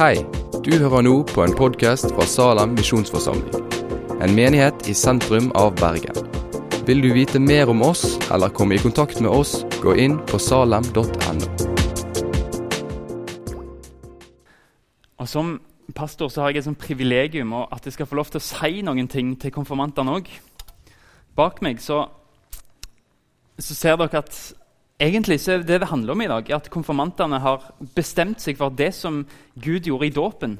Hei, du hører nå på en podkast fra Salem misjonsforsamling. En menighet i sentrum av Bergen. Vil du vite mer om oss eller komme i kontakt med oss, gå inn på salem.no. Og Som pastor så har jeg et sånt privilegium at jeg skal få lov til å si noen ting til konfirmantene òg. Bak meg så, så ser dere at egentlig så er det det handler om i dag, at konfirmantene har bestemt seg for at det som Gud gjorde i dåpen,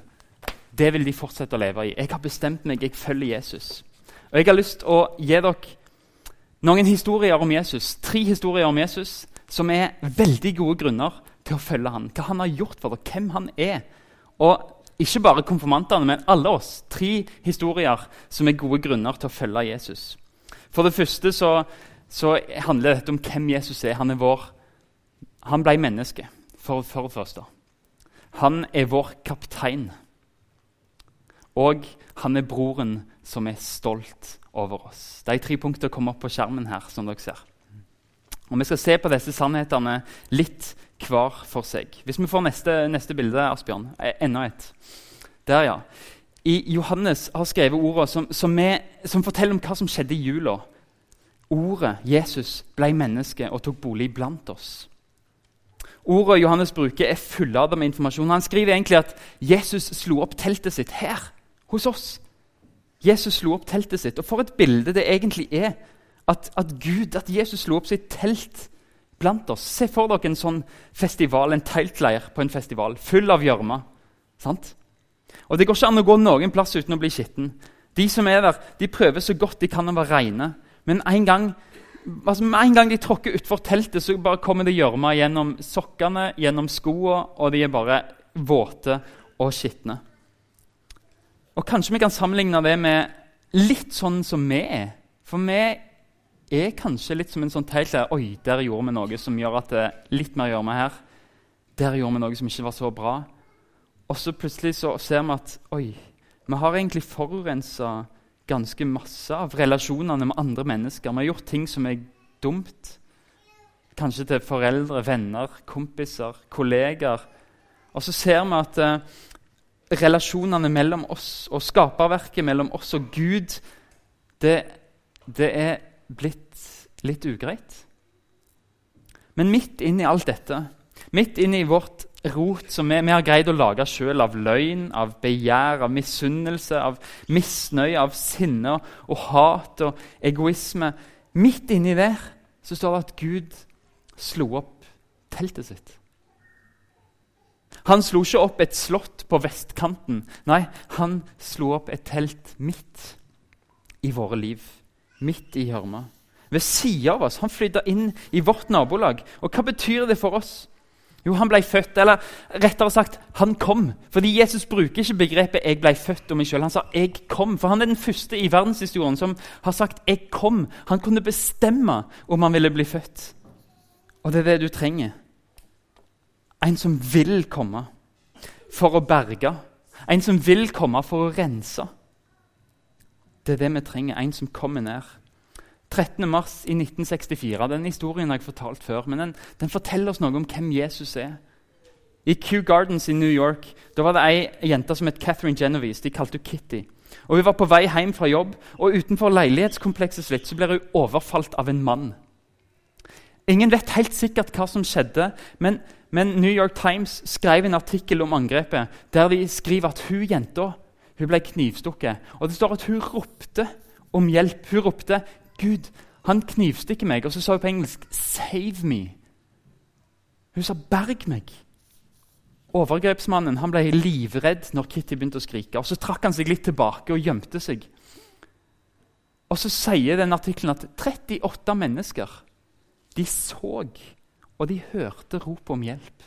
det vil de fortsette å leve i. Jeg har bestemt meg, jeg følger Jesus. Og Jeg har lyst til å gi dere noen historier om Jesus, tre historier om Jesus som er veldig gode grunner til å følge han. Hva han har gjort for dere, hvem han er. Og ikke bare konfirmantene, men alle oss. Tre historier som er gode grunner til å følge Jesus. For det første så så handler dette om hvem Jesus er. Han er vår Han ble menneske, for, for det første. Han er vår kaptein. Og han er broren som er stolt over oss. De tre punktene kommer opp på skjermen her. som dere ser. Og Vi skal se på disse sannhetene litt hver for seg. Hvis vi får neste, neste bilde, Asbjørn. Eh, enda et. Der, ja. I Johannes har skrevet ordene som, som, som forteller om hva som skjedde i jula. Ordet Jesus ble menneske og tok bolig blant oss. Ordet Johannes bruker, er fullada med informasjon. Han skriver egentlig at Jesus slo opp teltet sitt her, hos oss. Jesus slo opp teltet sitt. Og For et bilde det egentlig er at, at Gud, at Jesus slo opp sitt telt blant oss. Se for dere en sånn festival, en teltleir på en festival, full av gjørme. Og Det går ikke an å gå noen plass uten å bli skitten. De som er der, de prøver så godt de kan å være reine. Men en gang, altså med en gang de tråkker utfor teltet, så bare kommer det gjørme gjennom sokkene, gjennom skoene, og de er bare våte og skitne. Og Kanskje vi kan sammenligne det med litt sånn som vi er. For vi er kanskje litt som en sånn telt der Oi, der gjorde vi noe som gjør at det er litt mer gjørme her. Der gjorde vi noe som ikke var så bra. Og så plutselig så ser vi at oi, vi har egentlig forurensa ganske masse av relasjonene med andre mennesker. Vi har gjort ting som er dumt. Kanskje til foreldre, venner, kompiser, kolleger. Og så ser vi at eh, relasjonene mellom oss og skaperverket mellom oss og Gud, det, det er blitt litt ugreit. Men midt inni alt dette, midt inni vårt rot som vi, vi har greid å lage sjøl av løgn, av begjær, av misunnelse, av misnøye, av sinne og hat og egoisme. Midt inni der så står det at Gud slo opp teltet sitt. Han slo ikke opp et slott på vestkanten. Nei, han slo opp et telt midt i våre liv. Midt i hjørnet. Ved sida av oss. Han flytta inn i vårt nabolag. Og hva betyr det for oss? Jo, han ble født. Eller rettere sagt, han kom. Fordi Jesus bruker ikke begrepet 'jeg ble født' om meg sjøl. Han sa 'jeg kom'. For han er den første i verdenshistorien som har sagt 'jeg kom'. Han kunne bestemme om han ville bli født. Og det er det du trenger. En som vil komme for å berge. En som vil komme for å rense. Det er det vi trenger. En som kommer ned. 13. mars i 1964. Den historien har jeg fortalt før, men den, den, forteller oss noe om hvem Jesus er. I Kew Gardens i New York da var det ei jente som het Catherine Genovese. De kalte hun Kitty. Og Hun var på vei hjem fra jobb, og utenfor leilighetskomplekset sitt så blir hun overfalt av en mann. Ingen vet helt sikkert hva som skjedde, men, men New York Times skrev en artikkel om angrepet der de skriver at hun jenta hun ble knivstukket. Og det står at hun ropte om hjelp. Hun ropte Gud, han knivstikker meg. Og så sa hun på engelsk 'save me'. Hun sa 'berg meg'. Overgrepsmannen han ble livredd når Kitty begynte å skrike. og Så trakk han seg litt tilbake og gjemte seg. Og Så sier den artikkelen at 38 mennesker de så og de hørte rop om hjelp.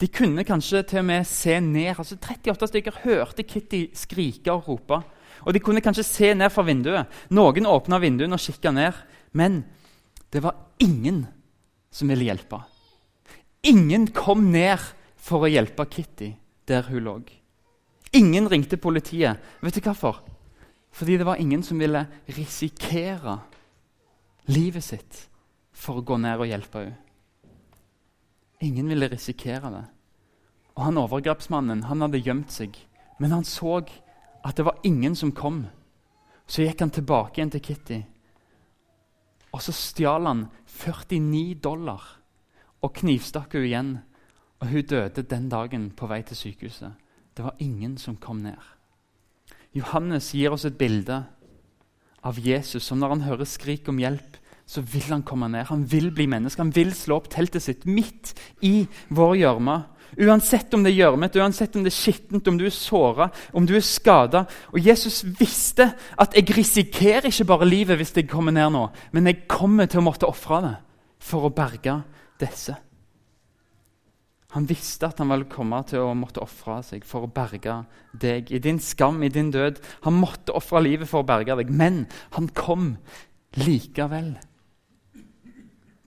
De kunne kanskje til og med se ned. altså 38 stykker hørte Kitty skrike og rope. Og De kunne kanskje se ned fra vinduet. Noen åpna vinduene og kikka ned. Men det var ingen som ville hjelpe. Ingen kom ned for å hjelpe Kitty der hun lå. Ingen ringte politiet. Vet du hvorfor? Fordi det var ingen som ville risikere livet sitt for å gå ned og hjelpe henne. Ingen ville risikere det. Og han Overgrepsmannen han hadde gjemt seg, men han så at det var ingen som kom. Så gikk han tilbake igjen til Kitty, og så stjal han 49 dollar og knivstakk henne igjen. Og hun døde den dagen på vei til sykehuset. Det var ingen som kom ned. Johannes gir oss et bilde av Jesus som når han hører skrik om hjelp, så vil han komme ned. Han vil bli menneske. Han vil slå opp teltet sitt midt i vår gjørme. Uansett om det er gjørmete, uansett om det er skittent, om du er såra, om du er skada. Og Jesus visste at jeg risikerer ikke bare livet hvis jeg kommer ned nå, men jeg kommer til å måtte ofre det for å berge disse. Han visste at han ville komme til å måtte ofre seg for å berge deg. I din skam, i din død. Han måtte ofre livet for å berge deg, men han kom likevel.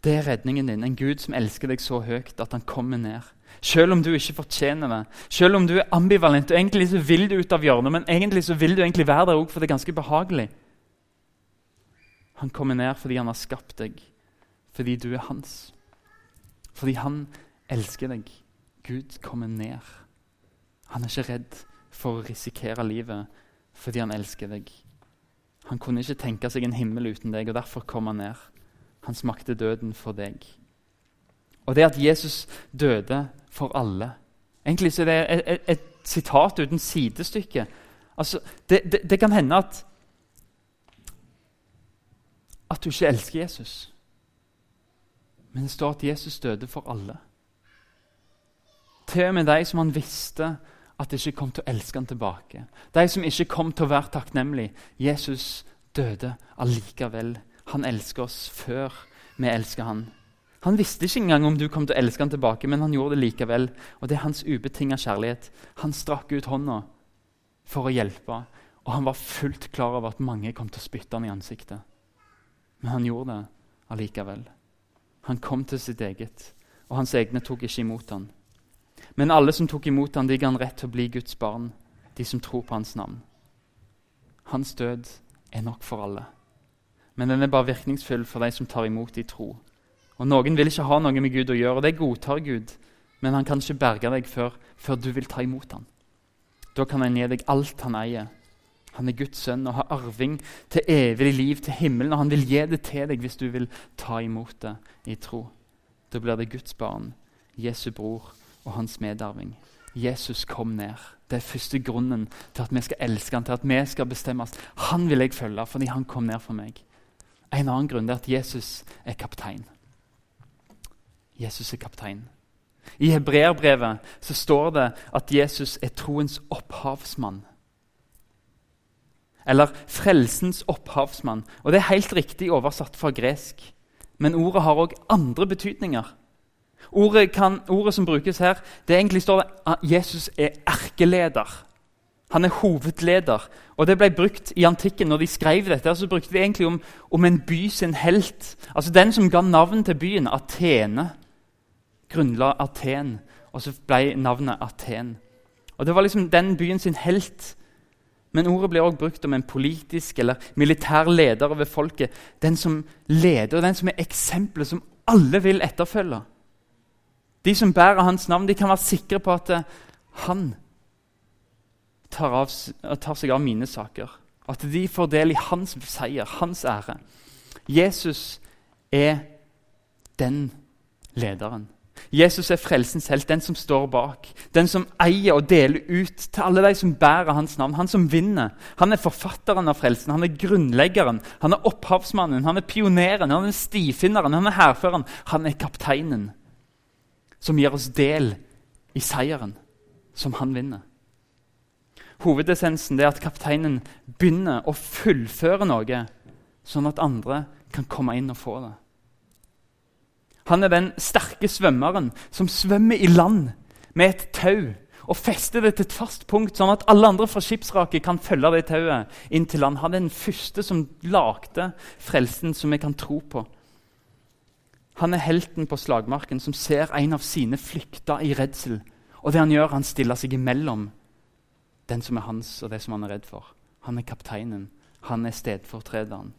Det er redningen din. En Gud som elsker deg så høyt at han kommer ned. Selv om du ikke fortjener det, selv om du er ambivalent og egentlig så vil du ut av hjørnet, men egentlig så vil du egentlig være der òg, for det er ganske behagelig. Han kommer ned fordi han har skapt deg, fordi du er hans. Fordi han elsker deg. Gud kommer ned. Han er ikke redd for å risikere livet fordi han elsker deg. Han kunne ikke tenke seg en himmel uten deg, og derfor kom han ned. Han smakte døden for deg. Og det at Jesus døde for alle Egentlig så er det et, et, et sitat uten sidestykke. Altså, det, det, det, kan hende at at du ikke elsker Jesus. Men det står at Jesus døde for alle. Til og med de som han visste at ikke kom til å elske han tilbake. De som ikke kom til å være takknemlige. Jesus døde allikevel. Han elsker oss før vi elsker han. Han visste ikke engang om du kom til å elske han tilbake, men han gjorde det likevel. Og det er hans ubetinga kjærlighet. Han strakk ut hånda for å hjelpe. Og han var fullt klar over at mange kom til å spytte han i ansiktet. Men han gjorde det allikevel. Han kom til sitt eget, og hans egne tok ikke imot han. Men alle som tok imot han, de ga han rett til å bli Guds barn, de som tror på hans navn. Hans død er nok for alle, men den er bare virkningsfull for de som tar imot i tro. Og Noen vil ikke ha noe med Gud å gjøre, og det godtar Gud, men han kan ikke berge deg før, før du vil ta imot ham. Da kan han gi deg alt han eier. Han er Guds sønn og har arving til evig liv, til himmelen. Og han vil gi det til deg hvis du vil ta imot det i tro. Da blir det Guds barn, Jesu bror og hans medarving. Jesus kom ned. Det er første grunnen til at vi skal elske han, til at vi skal bestemme oss. Han vil jeg følge fordi han kom ned for meg. En annen grunn er at Jesus er kaptein. Jesus er kaptein. I hebreerbrevet så står det at Jesus er troens opphavsmann. Eller frelsens opphavsmann. Og Det er helt riktig oversatt fra gresk. Men ordet har òg andre betydninger. Ordet, kan, ordet, som brukes her, det egentlig står det at Jesus er erkeleder. Han er hovedleder. Og Det ble brukt i antikken. Når de skrev dette, så brukte de egentlig om, om en by sin helt. Altså Den som ga navn til byen, Atene, grunnla Aten. Og så ble navnet Aten. Og Det var liksom den byen sin helt. Men ordet blir også brukt om en politisk eller militær leder over folket. Den som leder, den som er eksempelet som alle vil etterfølge. De som bærer hans navn, de kan være sikre på at eh, han tar, av, tar seg av mine saker. At de får del i hans seier, hans ære. Jesus er den lederen. Jesus er frelsens helt, den som står bak. Den som eier og deler ut til alle de som bærer hans navn. Han som vinner. Han er forfatteren av frelsen, han er grunnleggeren, han er opphavsmannen, han er pioneren, han er stifinneren, han er hærføreren. Han er kapteinen som gir oss del i seieren som han vinner. Hovedessensen er at kapteinen begynner å fullføre noe, sånn at andre kan komme inn og få det. Han er den sterke svømmeren som svømmer i land med et tau og fester det til et fast punkt, sånn at alle andre fra skipsraket kan følge det tauet inn til land. Han er den første som lagde frelsen som vi kan tro på. Han er helten på slagmarken som ser en av sine flykte i redsel. Og det han gjør, han stiller seg imellom den som er hans, og det som han er redd for. Han er kapteinen. Han er stedfortrederen.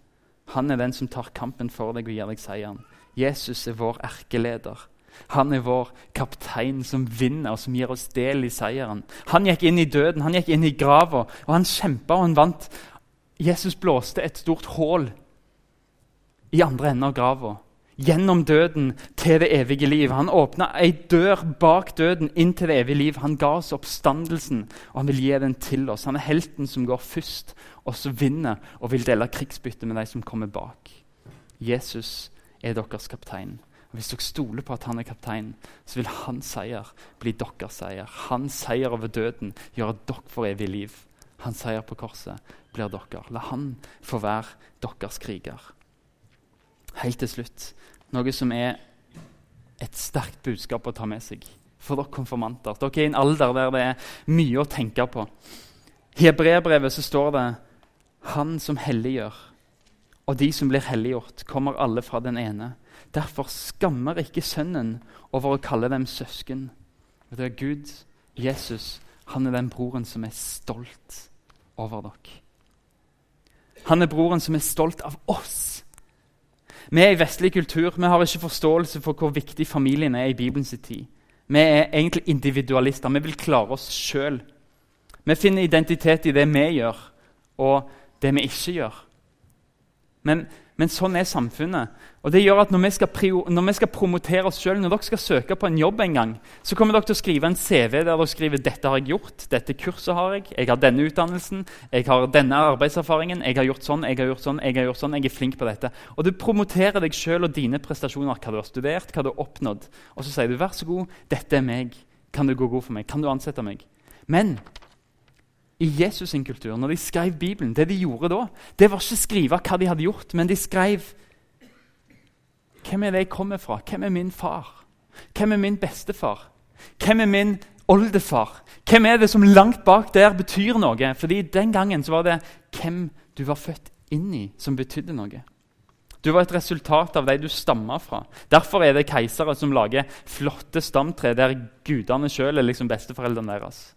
Han er den som tar kampen for deg og gir deg seieren. Jesus er vår erkeleder. Han er vår kaptein som vinner og som gir oss del i seieren. Han gikk inn i døden, han gikk inn i grava, og han kjempa og han vant. Jesus blåste et stort hull i andre enden av grava. Gjennom døden til det evige liv. Han åpna ei dør bak døden inn til det evige liv. Han ga oss oppstandelsen, og han vil gi den til oss. Han er helten som går først, og som vinner og vil dele krigsbyttet med de som kommer bak. Jesus er deres kaptein. Hvis dere stoler på at han er kaptein, så vil hans seier bli deres seier. Hans seier over døden gjør at dere får evig liv. Hans seier på korset blir dere. La han få være deres kriger. Helt til slutt noe som er et sterkt budskap å ta med seg for dere konfirmanter. Dere er i en alder der det er mye å tenke på. I Hebreerbrevet står det Han som helliggjør, og de som blir helliggjort, kommer alle fra den ene. Derfor skammer ikke Sønnen over å kalle dem søsken. Det er Gud, Jesus, han er den broren som er stolt over dere. Han er broren som er stolt av oss. Vi er i vestlig kultur. Vi har ikke forståelse for hvor viktig familien er i Bibelens tid. Vi er egentlig individualister. Vi vil klare oss sjøl. Vi finner identitet i det vi gjør, og det vi ikke gjør. Men men sånn er samfunnet. Og det gjør at Når vi skal, når vi skal promotere oss sjøl, når dere skal søke på en jobb en gang, så kommer dere til å skrive en CV der dere skriver dette har jeg gjort, dette kurset har jeg, jeg har denne utdannelsen, jeg har denne arbeidserfaringen, jeg har gjort sånn, jeg har gjort sånn, jeg har gjort sånn, jeg er flink på dette. Og Du promoterer deg sjøl og dine prestasjoner, hva du har studert, hva du har oppnådd. Og så sier du vær så god, dette er meg, kan du gå god for meg, kan du ansette meg? Men i Jesus' sin kultur, når de skrev Bibelen, det de gjorde da, det var ikke skrive hva de hadde gjort, men de skrev Hvem er det jeg kommer fra? Hvem er min far? Hvem er min bestefar? Hvem er min oldefar? Hvem er det som langt bak der betyr noe? Fordi Den gangen så var det hvem du var født inn i, som betydde noe. Du var et resultat av de du stammer fra. Derfor er det keisere som lager flotte stamtre der gudene sjøl er liksom besteforeldrene deres.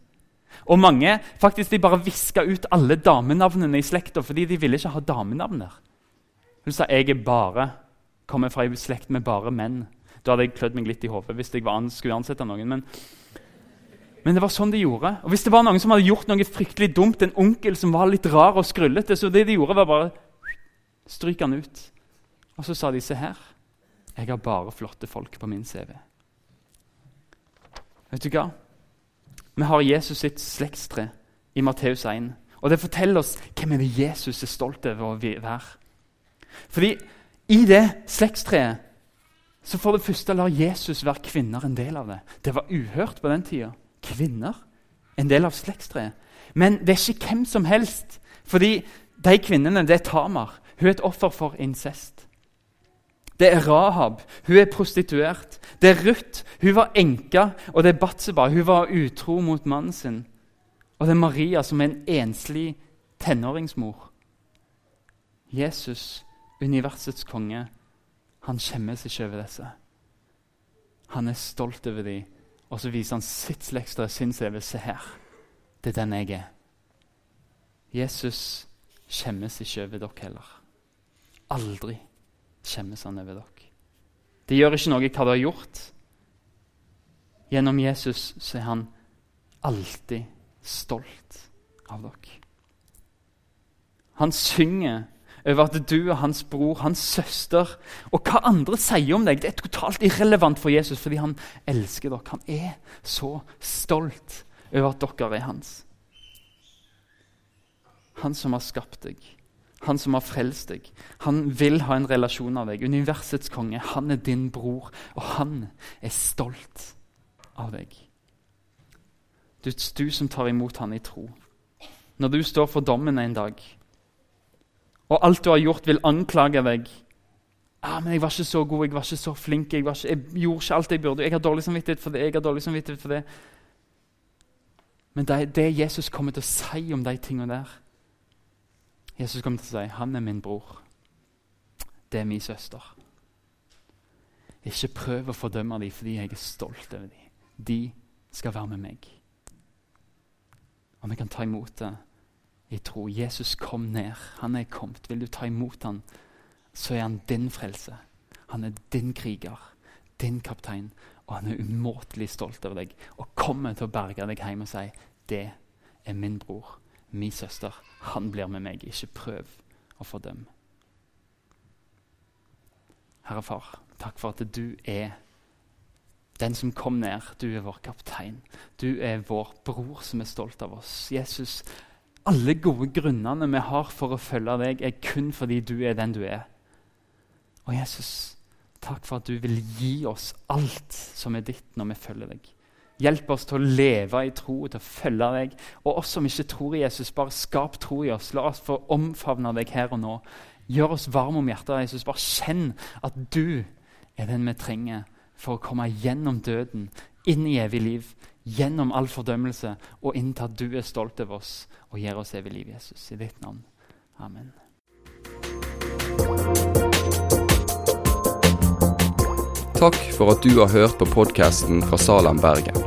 Og mange faktisk de bare viska ut alle damenavnene i slekta fordi de ville ikke ha damenavner. Hun sa jeg er bare kommer fra en slekt med bare menn. Da hadde jeg klødd meg litt i hodet hvis jeg an, skulle ansette noen. Men, men, det var sånn de gjorde. Og Hvis det var noen som hadde gjort noe fryktelig dumt, en onkel som var litt rar og skrullete, så det de gjorde, var bare stryke han ut. Og så sa de se her, jeg har bare flotte folk på min CV. Vet du hva? Vi har Jesus sitt slektstre i Matteus 1. Og Det forteller oss hvem er det Jesus er stolt over å være. Fordi i det slektstreet så for det første lar Jesus være kvinner en del av det. Det var uhørt på den tida. Kvinner en del av slektstreet. Men det er ikke hvem som helst. Fordi de kvinnene, det er Tamar. Hun er et offer for incest. Det er Rahab. Hun er prostituert. Det er Ruth. Hun var enke. Og det er Batseba. Hun var utro mot mannen sin. Og det er Maria, som er en enslig tenåringsmor. Jesus, universets konge, han skjemmes ikke over disse. Han er stolt over dem, og så viser han sitt slektstre, sin CV. Se her. Det er den jeg er. Jesus skjemmes ikke over dere heller. Aldri skjemmes han over dere. Det gjør ikke noe hva du har gjort. Gjennom Jesus så er han alltid stolt av dere. Han synger over at du og hans bror, hans søster Og hva andre sier om deg, det er totalt irrelevant for Jesus, fordi han elsker dere. Han er så stolt over at dere er hans. Han som har skapt deg han som har frelst deg. Han vil ha en relasjon av deg. Universets konge. Han er din bror, og han er stolt av deg. Du, du som tar imot han i tro. Når du står for dommen en dag, og alt du har gjort, vil anklage deg ah, men 'Jeg var ikke så god, jeg var ikke så flink, jeg, ikke, jeg gjorde ikke alt jeg burde.' 'Jeg har dårlig samvittighet for det, jeg har dårlig samvittighet for det.' Men det, det Jesus kommer til å si om de tingene der, Jesus kommer til å si han er min bror. Det er min søster. Ikke prøv å fordømme dem fordi jeg er stolt over dem. De skal være med meg. Og vi kan ta imot det i tro. Jesus kom ned. Han er kommet. Vil du ta imot han, så er han din frelse. Han er din kriger, din kaptein, og han er umåtelig stolt over deg og kommer til å berge deg hjem og si det er min bror, min søster. Han blir med meg. Ikke prøv å fordømme. Herre Far, takk for at du er den som kom ned. Du er vår kaptein. Du er vår bror som er stolt av oss. Jesus, alle gode grunnene vi har for å følge deg, er kun fordi du er den du er. Og Jesus, takk for at du vil gi oss alt som er ditt, når vi følger deg. Hjelp oss til å leve i tro, til å følge deg. Og oss som ikke tror i Jesus, bare skap tro i oss. La oss få omfavne deg her og nå. Gjør oss varme om hjertet, Jesus. Bare kjenn at du er den vi trenger for å komme gjennom døden, inn i evig liv, gjennom all fordømmelse og inn til at du er stolt over oss og gir oss evig liv, Jesus. I ditt navn. Amen. Takk for at du har hørt på podkasten fra Salem, Bergen.